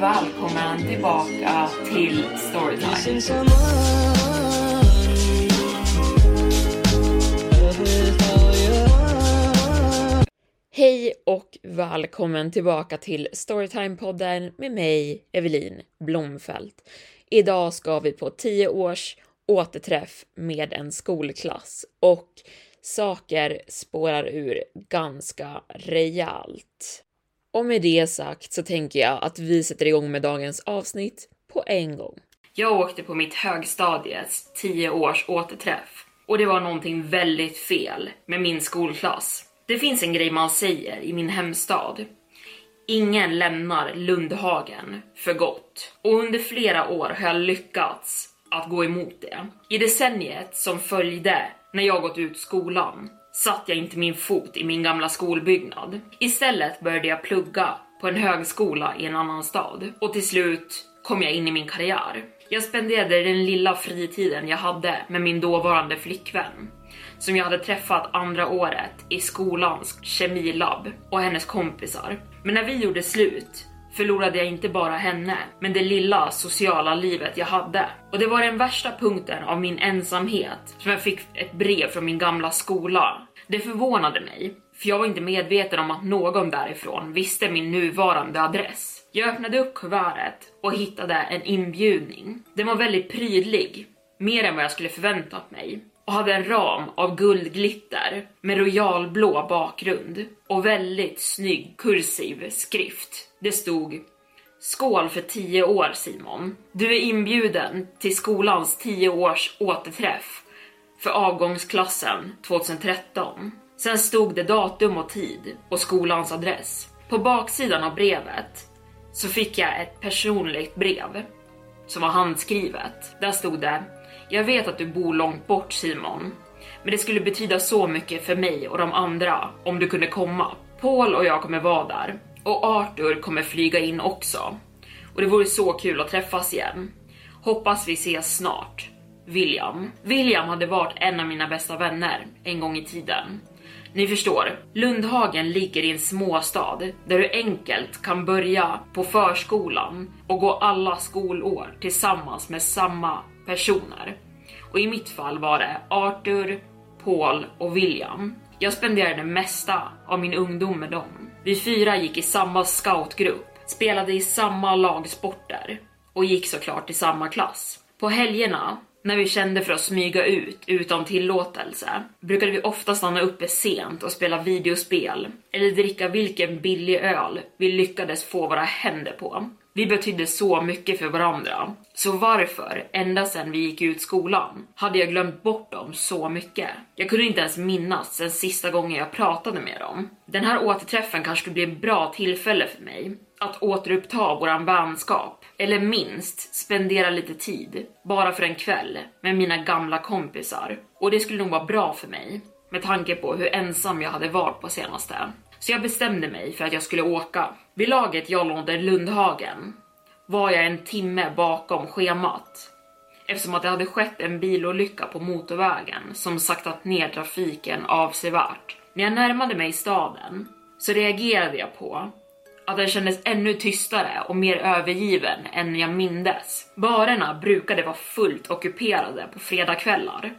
välkommen tillbaka till Storytime. Hej och välkommen tillbaka till Storytime-podden med mig, Evelin Blomfelt. Idag ska vi på 10 års återträff med en skolklass och saker spårar ur ganska rejält. Och med det sagt så tänker jag att vi sätter igång med dagens avsnitt på en gång. Jag åkte på mitt högstadiets 10 års återträff och det var någonting väldigt fel med min skolklass. Det finns en grej man säger i min hemstad. Ingen lämnar Lundhagen för gott. Och under flera år har jag lyckats att gå emot det. I decenniet som följde när jag gått ut skolan satt jag inte min fot i min gamla skolbyggnad. Istället började jag plugga på en högskola i en annan stad och till slut kom jag in i min karriär. Jag spenderade den lilla fritiden jag hade med min dåvarande flickvän som jag hade träffat andra året i skolans kemilabb och hennes kompisar. Men när vi gjorde slut förlorade jag inte bara henne, men det lilla sociala livet jag hade. Och det var den värsta punkten av min ensamhet som jag fick ett brev från min gamla skola. Det förvånade mig, för jag var inte medveten om att någon därifrån visste min nuvarande adress. Jag öppnade upp kuvertet och hittade en inbjudning. Den var väldigt prydlig, mer än vad jag skulle förväntat mig och hade en ram av guldglitter med royalblå bakgrund och väldigt snygg kursiv skrift. Det stod Skål för 10 år Simon. Du är inbjuden till skolans 10 års återträff för avgångsklassen 2013. Sen stod det datum och tid och skolans adress. På baksidan av brevet så fick jag ett personligt brev som var handskrivet. Där stod det jag vet att du bor långt bort Simon, men det skulle betyda så mycket för mig och de andra om du kunde komma. Paul och jag kommer vara där och Arthur kommer flyga in också. Och det vore så kul att träffas igen. Hoppas vi ses snart. William. William hade varit en av mina bästa vänner en gång i tiden. Ni förstår, Lundhagen ligger i en småstad där du enkelt kan börja på förskolan och gå alla skolår tillsammans med samma personer. Och i mitt fall var det Arthur, Paul och William. Jag spenderade det mesta av min ungdom med dem. Vi fyra gick i samma scoutgrupp, spelade i samma lagsporter och gick såklart i samma klass. På helgerna när vi kände för att smyga ut utan tillåtelse brukade vi ofta stanna uppe sent och spela videospel eller dricka vilken billig öl vi lyckades få våra händer på. Vi betydde så mycket för varandra. Så varför, ända sedan vi gick ut skolan, hade jag glömt bort dem så mycket? Jag kunde inte ens minnas den sista gången jag pratade med dem. Den här återträffen kanske skulle bli ett bra tillfälle för mig att återuppta våran vänskap. Eller minst spendera lite tid, bara för en kväll, med mina gamla kompisar. Och det skulle nog vara bra för mig, med tanke på hur ensam jag hade varit på senaste. Så jag bestämde mig för att jag skulle åka. Vid laget jag lånade Lundhagen var jag en timme bakom schemat eftersom att det hade skett en bilolycka på motorvägen som saktat ner trafiken avsevärt. När jag närmade mig staden så reagerade jag på att den kändes ännu tystare och mer övergiven än jag mindes. Barerna brukade vara fullt ockuperade på fredagkvällar,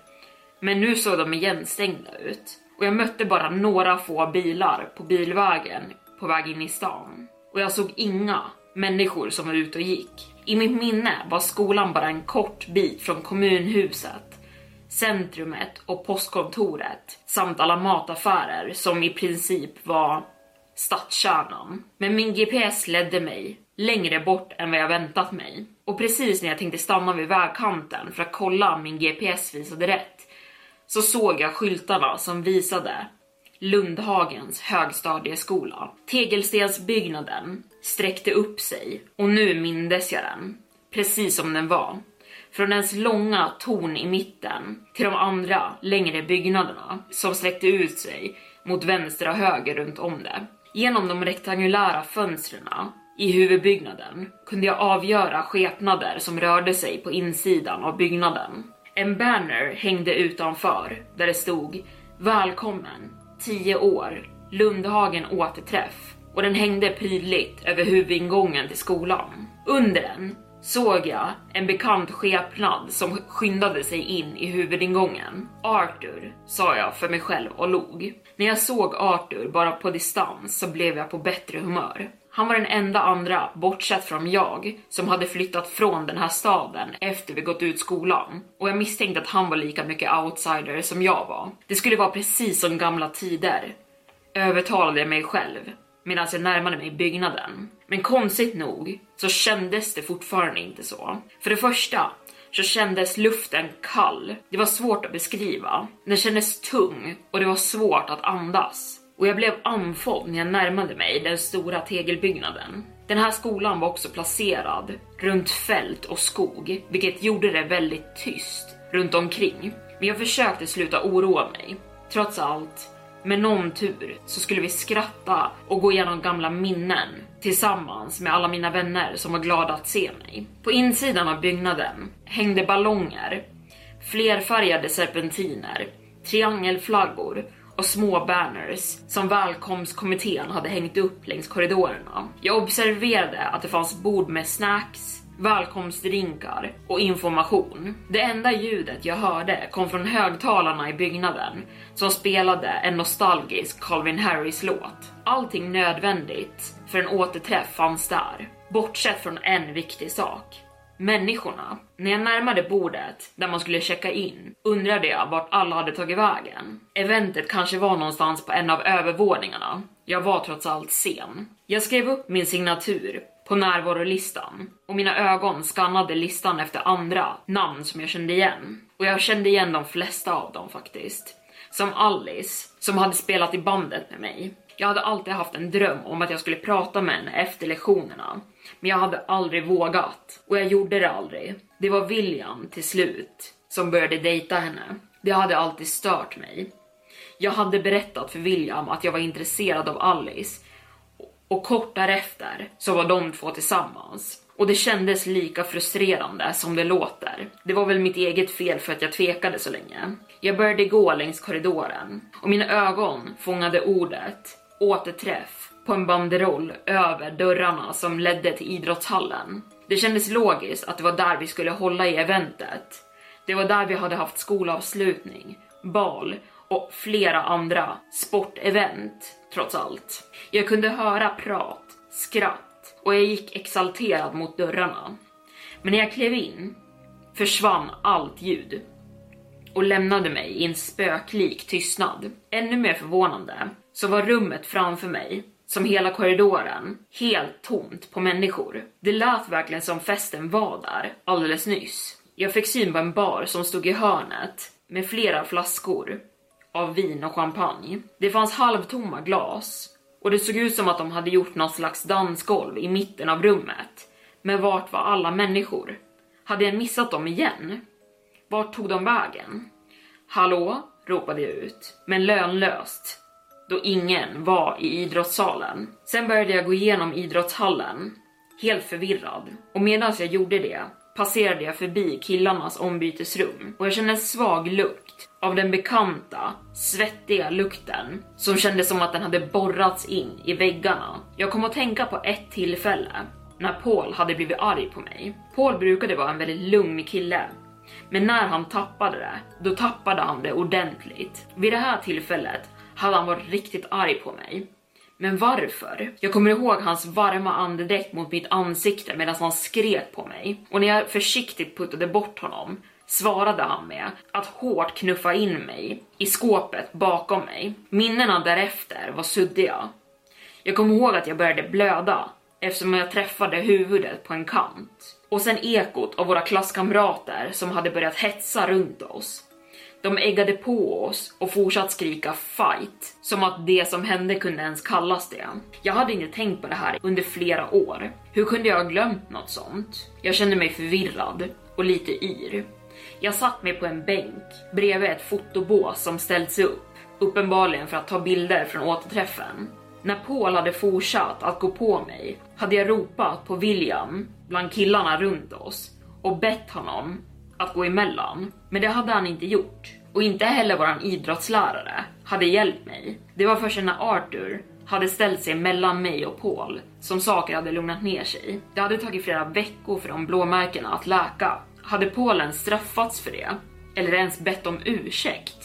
men nu såg de igenstängda ut och jag mötte bara några få bilar på bilvägen på väg in i stan. Och jag såg inga människor som var ute och gick. I mitt minne var skolan bara en kort bit från kommunhuset, centrumet och postkontoret samt alla mataffärer som i princip var stadskärnan. Men min GPS ledde mig längre bort än vad jag väntat mig. Och precis när jag tänkte stanna vid vägkanten för att kolla om min GPS visade rätt så såg jag skyltarna som visade Lundhagens högstadieskola. Tegelstensbyggnaden sträckte upp sig och nu mindes jag den, precis som den var. Från dess långa torn i mitten till de andra längre byggnaderna som sträckte ut sig mot vänster och höger runt om det. Genom de rektangulära fönstren i huvudbyggnaden kunde jag avgöra skepnader som rörde sig på insidan av byggnaden. En banner hängde utanför där det stod Välkommen 10 år Lundhagen återträff och den hängde prydligt över huvudingången till skolan. Under den såg jag en bekant skepnad som skyndade sig in i huvudingången. Arthur, sa jag för mig själv och log. När jag såg Arthur bara på distans så blev jag på bättre humör. Han var den enda andra, bortsett från jag, som hade flyttat från den här staden efter vi gått ut skolan. Och jag misstänkte att han var lika mycket outsider som jag var. Det skulle vara precis som gamla tider. Övertalade jag mig själv medan jag närmade mig byggnaden. Men konstigt nog så kändes det fortfarande inte så. För det första så kändes luften kall. Det var svårt att beskriva. Den kändes tung och det var svårt att andas och jag blev andfådd när jag närmade mig den stora tegelbyggnaden. Den här skolan var också placerad runt fält och skog, vilket gjorde det väldigt tyst runt omkring. Men jag försökte sluta oroa mig. Trots allt, med någon tur så skulle vi skratta och gå igenom gamla minnen tillsammans med alla mina vänner som var glada att se mig. På insidan av byggnaden hängde ballonger, flerfärgade serpentiner, triangelflaggor och små banners som välkomstkommittén hade hängt upp längs korridorerna. Jag observerade att det fanns bord med snacks, välkomstdrinkar och information. Det enda ljudet jag hörde kom från högtalarna i byggnaden som spelade en nostalgisk Calvin Harris låt. Allting nödvändigt för en återträff fanns där, bortsett från en viktig sak människorna. När jag närmade bordet där man skulle checka in undrade jag vart alla hade tagit vägen. Eventet kanske var någonstans på en av övervåningarna. Jag var trots allt sen. Jag skrev upp min signatur på närvarolistan och mina ögon skannade listan efter andra namn som jag kände igen. Och jag kände igen de flesta av dem faktiskt. Som Alice, som hade spelat i bandet med mig. Jag hade alltid haft en dröm om att jag skulle prata med henne efter lektionerna men jag hade aldrig vågat. Och jag gjorde det aldrig. Det var William till slut som började dejta henne. Det hade alltid stört mig. Jag hade berättat för William att jag var intresserad av Alice och kort därefter så var de två tillsammans. Och det kändes lika frustrerande som det låter. Det var väl mitt eget fel för att jag tvekade så länge. Jag började gå längs korridoren och mina ögon fångade ordet återträff på en banderoll över dörrarna som ledde till idrottshallen. Det kändes logiskt att det var där vi skulle hålla i eventet. Det var där vi hade haft skolavslutning, bal och flera andra sportevent trots allt. Jag kunde höra prat, skratt och jag gick exalterad mot dörrarna. Men när jag klev in försvann allt ljud och lämnade mig i en spöklik tystnad. Ännu mer förvånande så var rummet framför mig som hela korridoren, helt tomt på människor. Det lät verkligen som festen var där alldeles nyss. Jag fick syn på en bar som stod i hörnet med flera flaskor av vin och champagne. Det fanns halvtomma glas och det såg ut som att de hade gjort något slags dansgolv i mitten av rummet. Men vart var alla människor? Hade jag missat dem igen? Vart tog de vägen? Hallå? ropade jag ut, men lönlöst då ingen var i idrottssalen. Sen började jag gå igenom idrottshallen, helt förvirrad. Och medan jag gjorde det passerade jag förbi killarnas ombytesrum och jag kände en svag lukt av den bekanta, svettiga lukten som kändes som att den hade borrats in i väggarna. Jag kom att tänka på ett tillfälle när Paul hade blivit arg på mig. Paul brukade vara en väldigt lugn kille, men när han tappade det, då tappade han det ordentligt. Vid det här tillfället hade han varit riktigt arg på mig. Men varför? Jag kommer ihåg hans varma andedräkt mot mitt ansikte medan han skrek på mig. Och när jag försiktigt puttade bort honom svarade han med att hårt knuffa in mig i skåpet bakom mig. Minnena därefter var suddiga. Jag kommer ihåg att jag började blöda eftersom jag träffade huvudet på en kant. Och sen ekot av våra klasskamrater som hade börjat hetsa runt oss. De äggade på oss och fortsatt skrika fight, som att det som hände kunde ens kallas det. Jag hade inte tänkt på det här under flera år. Hur kunde jag ha glömt något sånt? Jag kände mig förvirrad och lite yr. Jag satt mig på en bänk bredvid ett fotobås som ställts upp, uppenbarligen för att ta bilder från återträffen. När Paul hade fortsatt att gå på mig hade jag ropat på William bland killarna runt oss och bett honom att gå emellan. Men det hade han inte gjort. Och inte heller våran idrottslärare hade hjälpt mig. Det var först när Arthur hade ställt sig mellan mig och Paul som saker hade lugnat ner sig. Det hade tagit flera veckor för de blåmärkena att läka. Hade Paul ens straffats för det? Eller ens bett om ursäkt?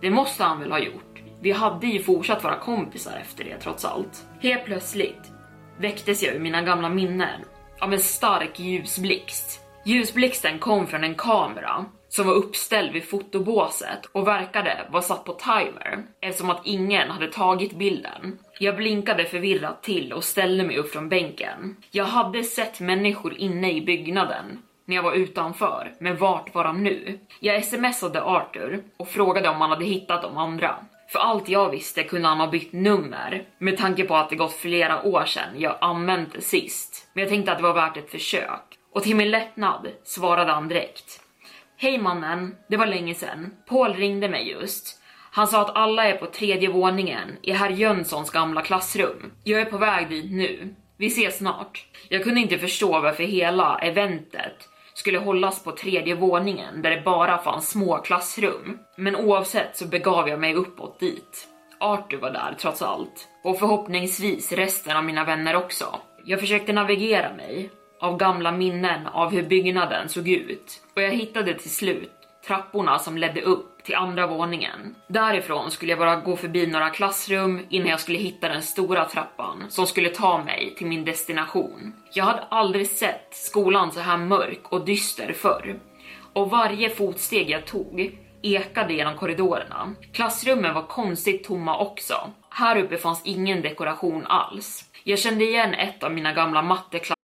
Det måste han väl ha gjort? Vi hade ju fortsatt vara kompisar efter det trots allt. Helt plötsligt väcktes jag ur mina gamla minnen av en stark ljusblixt. Ljusblixten kom från en kamera som var uppställd vid fotobåset och verkade vara satt på timer eftersom att ingen hade tagit bilden. Jag blinkade förvirrat till och ställde mig upp från bänken. Jag hade sett människor inne i byggnaden när jag var utanför, men vart var de nu? Jag smsade Arthur och frågade om han hade hittat de andra. För allt jag visste kunde han ha bytt nummer med tanke på att det gått flera år sedan jag använt det sist. Men jag tänkte att det var värt ett försök. Och till min lättnad svarade han direkt. Hej mannen, det var länge sedan. Paul ringde mig just. Han sa att alla är på tredje våningen i herr Jönssons gamla klassrum. Jag är på väg dit nu. Vi ses snart. Jag kunde inte förstå varför hela eventet skulle hållas på tredje våningen där det bara fanns små klassrum. Men oavsett så begav jag mig uppåt dit. Arthur var där trots allt och förhoppningsvis resten av mina vänner också. Jag försökte navigera mig av gamla minnen av hur byggnaden såg ut och jag hittade till slut trapporna som ledde upp till andra våningen. Därifrån skulle jag bara gå förbi några klassrum innan jag skulle hitta den stora trappan som skulle ta mig till min destination. Jag hade aldrig sett skolan så här mörk och dyster förr och varje fotsteg jag tog ekade genom korridorerna. Klassrummen var konstigt tomma också. Här uppe fanns ingen dekoration alls. Jag kände igen ett av mina gamla matteklassrum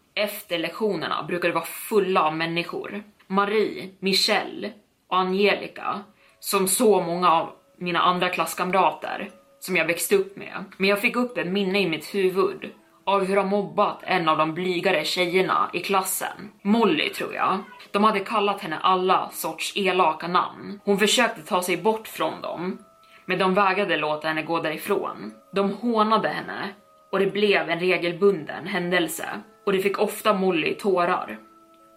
efter lektionerna brukar det vara fulla av människor. Marie, Michelle och Angelica, som så många av mina andra klasskamrater som jag växte upp med. Men jag fick upp ett minne i mitt huvud av hur de mobbat en av de blygare tjejerna i klassen. Molly tror jag. De hade kallat henne alla sorts elaka namn. Hon försökte ta sig bort från dem, men de vägrade låta henne gå därifrån. De hånade henne och det blev en regelbunden händelse och det fick ofta Molly tårar.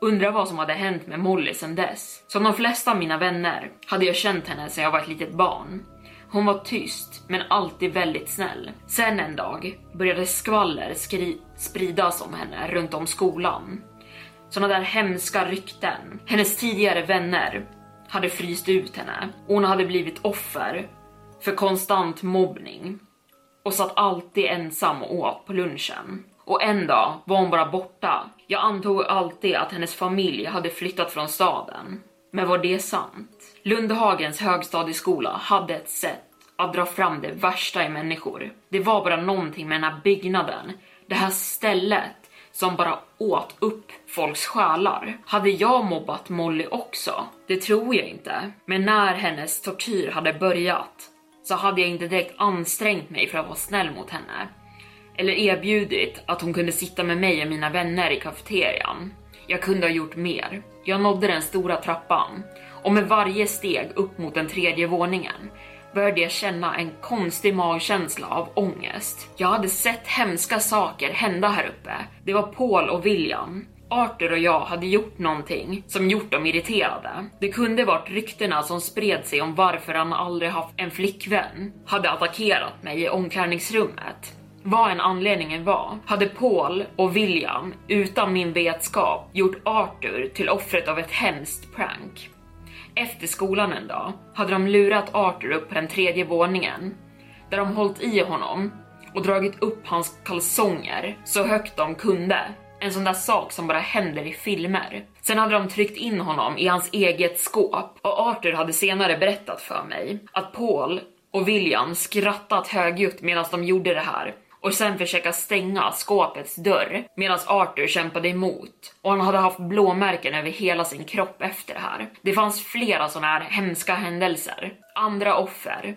Undrar vad som hade hänt med Molly sen dess. Som de flesta av mina vänner hade jag känt henne sedan jag var ett litet barn. Hon var tyst, men alltid väldigt snäll. Sen en dag började skvaller spridas om henne runt om skolan. Såna där hemska rykten. Hennes tidigare vänner hade fryst ut henne och hon hade blivit offer för konstant mobbning och satt alltid ensam och åt på lunchen. Och en dag var hon bara borta. Jag antog alltid att hennes familj hade flyttat från staden. Men var det sant? Lundhagens högstadieskola hade ett sätt att dra fram det värsta i människor. Det var bara någonting med den här byggnaden, det här stället som bara åt upp folks själar. Hade jag mobbat Molly också? Det tror jag inte. Men när hennes tortyr hade börjat så hade jag inte direkt ansträngt mig för att vara snäll mot henne. Eller erbjudit att hon kunde sitta med mig och mina vänner i kafeterian. Jag kunde ha gjort mer. Jag nådde den stora trappan och med varje steg upp mot den tredje våningen började jag känna en konstig magkänsla av ångest. Jag hade sett hemska saker hända här uppe. Det var Paul och William. Arthur och jag hade gjort någonting som gjort dem irriterade. Det kunde varit ryktena som spred sig om varför han aldrig haft en flickvän hade attackerat mig i omklädningsrummet. Vad en anledningen var, hade Paul och William utan min vetskap gjort Arthur till offret av ett hemskt prank. Efter skolan en dag hade de lurat Arthur upp på den tredje våningen där de hållit i honom och dragit upp hans kalsonger så högt de kunde. En sån där sak som bara händer i filmer. Sen hade de tryckt in honom i hans eget skåp. Och Arthur hade senare berättat för mig att Paul och William skrattat högljutt medan de gjorde det här. Och sen försöka stänga skåpets dörr medan Arthur kämpade emot. Och han hade haft blåmärken över hela sin kropp efter det här. Det fanns flera sådana här hemska händelser, andra offer,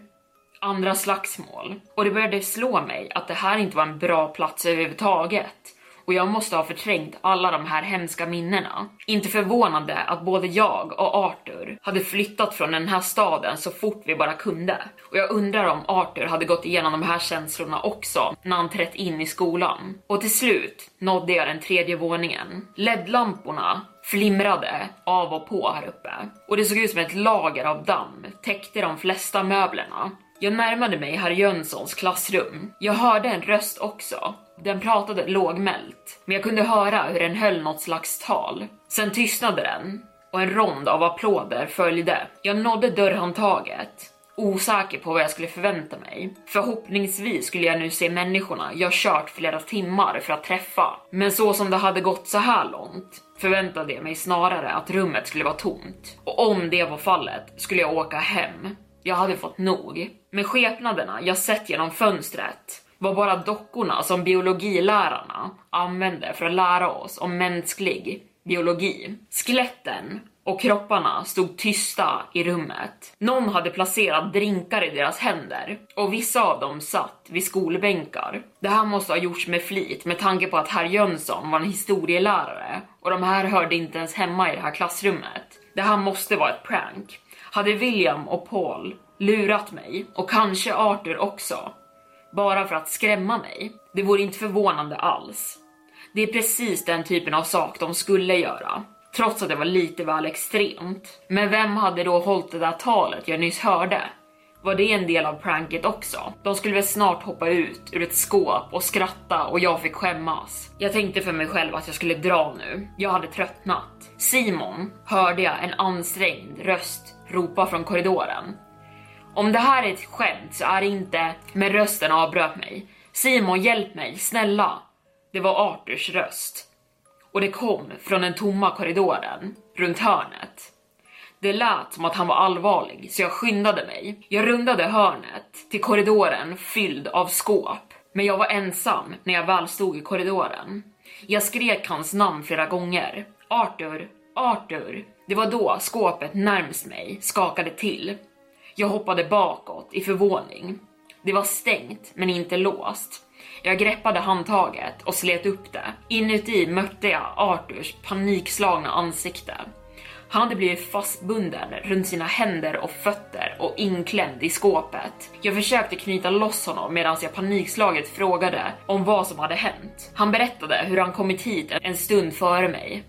andra slagsmål. Och det började slå mig att det här inte var en bra plats överhuvudtaget och jag måste ha förträngt alla de här hemska minnena. Inte förvånande att både jag och Arthur hade flyttat från den här staden så fort vi bara kunde. Och jag undrar om Arthur hade gått igenom de här känslorna också när han trätt in i skolan. Och till slut nådde jag den tredje våningen. LED-lamporna flimrade av och på här uppe och det såg ut som ett lager av damm täckte de flesta möblerna. Jag närmade mig herr Jönssons klassrum. Jag hörde en röst också den pratade lågmält, men jag kunde höra hur den höll något slags tal. Sen tystnade den och en rond av applåder följde. Jag nådde dörrhandtaget, osäker på vad jag skulle förvänta mig. Förhoppningsvis skulle jag nu se människorna jag kört flera timmar för att träffa. Men så som det hade gått så här långt förväntade jag mig snarare att rummet skulle vara tomt. Och om det var fallet skulle jag åka hem. Jag hade fått nog. Med skepnaderna jag sett genom fönstret var bara dockorna som biologilärarna använde för att lära oss om mänsklig biologi. Skeletten och kropparna stod tysta i rummet. Någon hade placerat drinkar i deras händer och vissa av dem satt vid skolbänkar. Det här måste ha gjorts med flit med tanke på att herr Jönsson var en historielärare och de här hörde inte ens hemma i det här klassrummet. Det här måste vara ett prank. Hade William och Paul lurat mig och kanske Arthur också bara för att skrämma mig. Det vore inte förvånande alls. Det är precis den typen av sak de skulle göra, trots att det var lite väl extremt. Men vem hade då hållit det där talet jag nyss hörde? Var det en del av pranket också? De skulle väl snart hoppa ut ur ett skåp och skratta och jag fick skämmas. Jag tänkte för mig själv att jag skulle dra nu. Jag hade tröttnat. Simon hörde jag en ansträngd röst ropa från korridoren. Om det här är ett skämt så är det inte, men rösten avbröt mig. Simon, hjälp mig, snälla. Det var Arthurs röst. Och det kom från den tomma korridoren, runt hörnet. Det lät som att han var allvarlig, så jag skyndade mig. Jag rundade hörnet till korridoren fylld av skåp Men jag var ensam när jag väl stod i korridoren. Jag skrek hans namn flera gånger. Arthur, Arthur. Det var då skåpet närmst mig skakade till. Jag hoppade bakåt i förvåning. Det var stängt men inte låst. Jag greppade handtaget och slet upp det. Inuti mötte jag Arthurs panikslagna ansikte. Han hade blivit fastbunden runt sina händer och fötter och inklämd i skåpet. Jag försökte knyta loss honom medan jag panikslaget frågade om vad som hade hänt. Han berättade hur han kommit hit en stund före mig.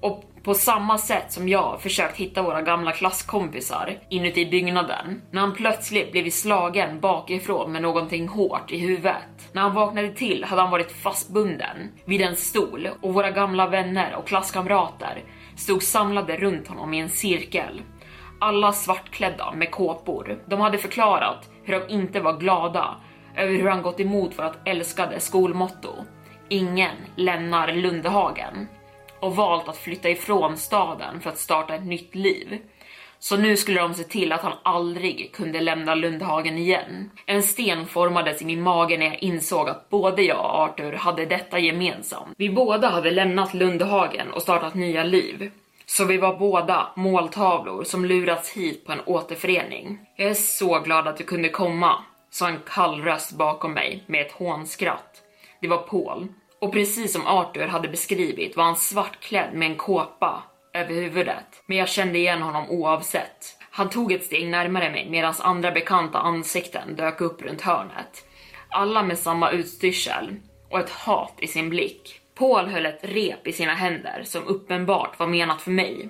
Och på samma sätt som jag försökt hitta våra gamla klasskompisar inuti byggnaden, när han plötsligt blivit slagen bakifrån med någonting hårt i huvudet. När han vaknade till hade han varit fastbunden vid en stol och våra gamla vänner och klasskamrater stod samlade runt honom i en cirkel. Alla svartklädda med kåpor. De hade förklarat hur de inte var glada över hur han gått emot vårt älskade skolmotto. Ingen lämnar Lundehagen och valt att flytta ifrån staden för att starta ett nytt liv. Så nu skulle de se till att han aldrig kunde lämna Lundhagen igen. En sten formades i min mage när jag insåg att både jag och Arthur hade detta gemensamt. Vi båda hade lämnat Lundhagen och startat nya liv. Så vi var båda måltavlor som lurats hit på en återförening. Jag är så glad att du kunde komma, sa en kall röst bakom mig med ett hånskratt. Det var Paul. Och precis som Arthur hade beskrivit var han svartklädd med en kåpa över huvudet. Men jag kände igen honom oavsett. Han tog ett steg närmare mig medan andra bekanta ansikten dök upp runt hörnet. Alla med samma utstyrsel och ett hat i sin blick. Paul höll ett rep i sina händer som uppenbart var menat för mig.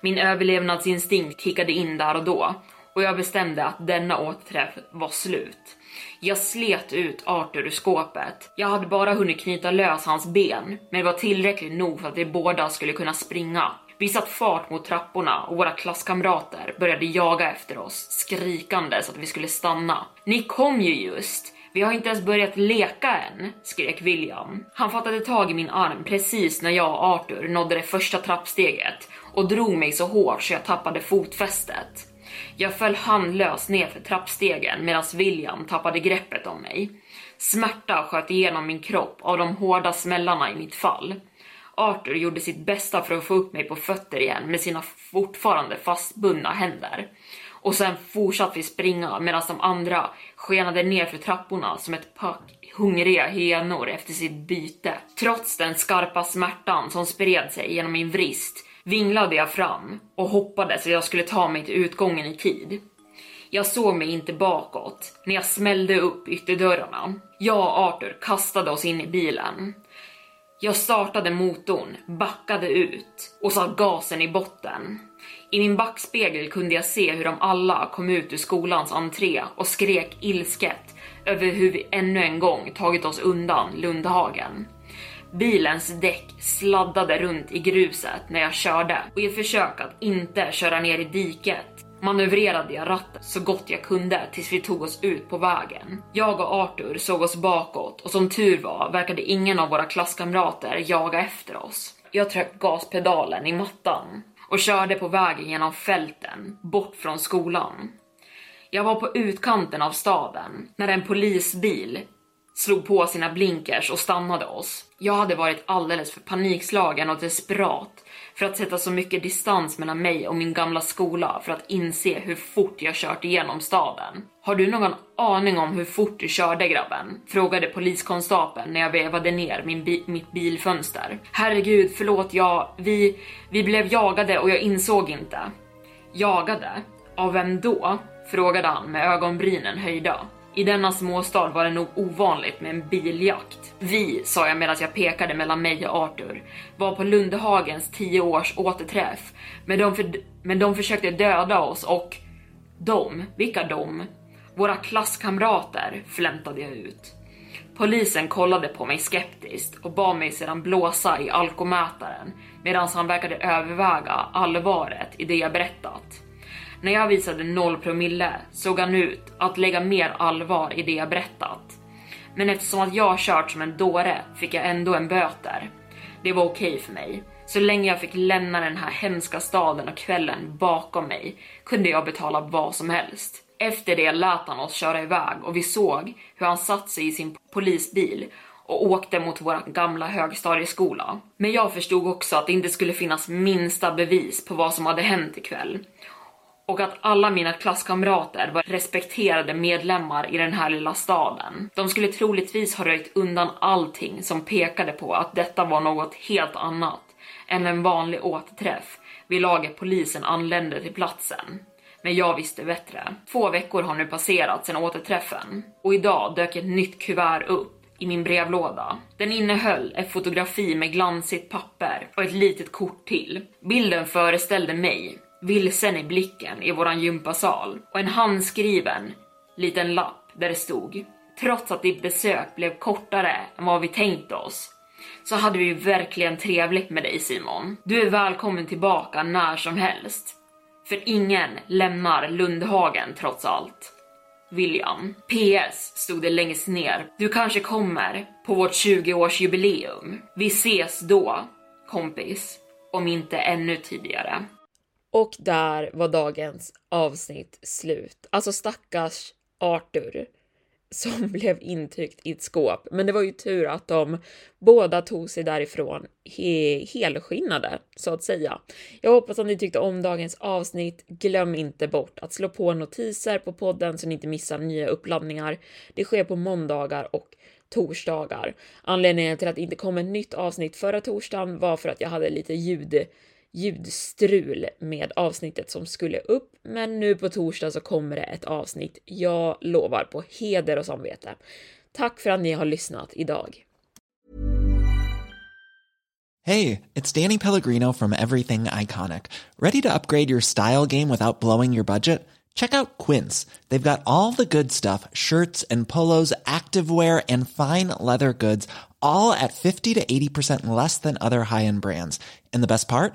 Min överlevnadsinstinkt kickade in där och då och jag bestämde att denna återträff var slut. Jag slet ut Arthur ur skåpet. Jag hade bara hunnit knyta lös hans ben, men det var tillräckligt nog för att vi båda skulle kunna springa. Vi satt fart mot trapporna och våra klasskamrater började jaga efter oss, skrikande så att vi skulle stanna. Ni kom ju just! Vi har inte ens börjat leka än, skrek William. Han fattade tag i min arm precis när jag och Arthur nådde det första trappsteget och drog mig så hårt så jag tappade fotfästet. Jag föll handlöst ner för trappstegen medan William tappade greppet om mig. Smärta sköt igenom min kropp av de hårda smällarna i mitt fall. Arthur gjorde sitt bästa för att få upp mig på fötter igen med sina fortfarande fastbundna händer. Och sen fortsatte vi springa medan de andra skenade ner för trapporna som ett pack hungriga hyenor efter sitt byte. Trots den skarpa smärtan som spred sig genom min vrist vinglade jag fram och hoppades att jag skulle ta mig till utgången i tid. Jag såg mig inte bakåt när jag smällde upp ytterdörrarna. Jag och Arthur kastade oss in i bilen. Jag startade motorn, backade ut och satte gasen i botten. I min backspegel kunde jag se hur de alla kom ut ur skolans entré och skrek ilsket över hur vi ännu en gång tagit oss undan Lundhagen. Bilens däck sladdade runt i gruset när jag körde och i ett försök att inte köra ner i diket manövrerade jag ratten så gott jag kunde tills vi tog oss ut på vägen. Jag och Arthur såg oss bakåt och som tur var verkade ingen av våra klasskamrater jaga efter oss. Jag tryckte gaspedalen i mattan och körde på vägen genom fälten, bort från skolan. Jag var på utkanten av staden när en polisbil slog på sina blinkers och stannade oss. Jag hade varit alldeles för panikslagen och desperat för att sätta så mycket distans mellan mig och min gamla skola för att inse hur fort jag kört igenom staden. Har du någon aning om hur fort du körde grabben? Frågade poliskonstapeln när jag vevade ner min bi mitt bilfönster. Herregud, förlåt, jag, vi, vi blev jagade och jag insåg inte. Jagade? Av vem då? Frågade han med ögonbrynen höjda. I denna småstad var det nog ovanligt med en biljakt. Vi, sa jag medan jag pekade mellan mig och Arthur, var på Lundehagens 10 års återträff, men de, för, men de försökte döda oss och... De? Vilka de? Våra klasskamrater, flämtade jag ut. Polisen kollade på mig skeptiskt och bad mig sedan blåsa i alkomätaren medan han verkade överväga allvaret i det jag berättat. När jag visade noll promille såg han ut att lägga mer allvar i det jag berättat. Men eftersom att jag kört som en dåre fick jag ändå en böter. Det var okej okay för mig. Så länge jag fick lämna den här hemska staden och kvällen bakom mig kunde jag betala vad som helst. Efter det lät han oss köra iväg och vi såg hur han satt sig i sin polisbil och åkte mot vår gamla högstadieskola. Men jag förstod också att det inte skulle finnas minsta bevis på vad som hade hänt ikväll. Och att alla mina klasskamrater var respekterade medlemmar i den här lilla staden. De skulle troligtvis ha röjt undan allting som pekade på att detta var något helt annat än en vanlig återträff vid laget polisen anlände till platsen. Men jag visste bättre. Två veckor har nu passerat sedan återträffen och idag dök ett nytt kuvert upp i min brevlåda. Den innehöll ett fotografi med glansigt papper och ett litet kort till. Bilden föreställde mig, vilsen i blicken i våran gympasal och en handskriven liten lapp där det stod Trots att ditt besök blev kortare än vad vi tänkt oss så hade vi verkligen trevligt med dig Simon. Du är välkommen tillbaka när som helst. För ingen lämnar Lundhagen trots allt. William. PS stod det längst ner. Du kanske kommer på vårt 20-årsjubileum. Vi ses då, kompis. Om inte ännu tidigare. Och där var dagens avsnitt slut. Alltså stackars Arthur som blev intryckt i ett skåp. Men det var ju tur att de båda tog sig därifrån he helskinnade, så att säga. Jag hoppas att ni tyckte om dagens avsnitt. Glöm inte bort att slå på notiser på podden så ni inte missar nya uppladdningar. Det sker på måndagar och torsdagar. Anledningen till att det inte kom ett nytt avsnitt förra torsdagen var för att jag hade lite ljud ljudstrul med avsnittet som skulle upp, men nu på torsdag så kommer det ett avsnitt. Jag lovar på heder och samvete. Tack för att ni har lyssnat idag. Hej, det är Danny Pellegrino from Everything Iconic. Ready to upgrade your style game without blowing your budget? Check out Quince. They've got all the good stuff, shirts and polos, activewear and fine leather goods, all at 50 to 80% less than other high-end brands. And the best part?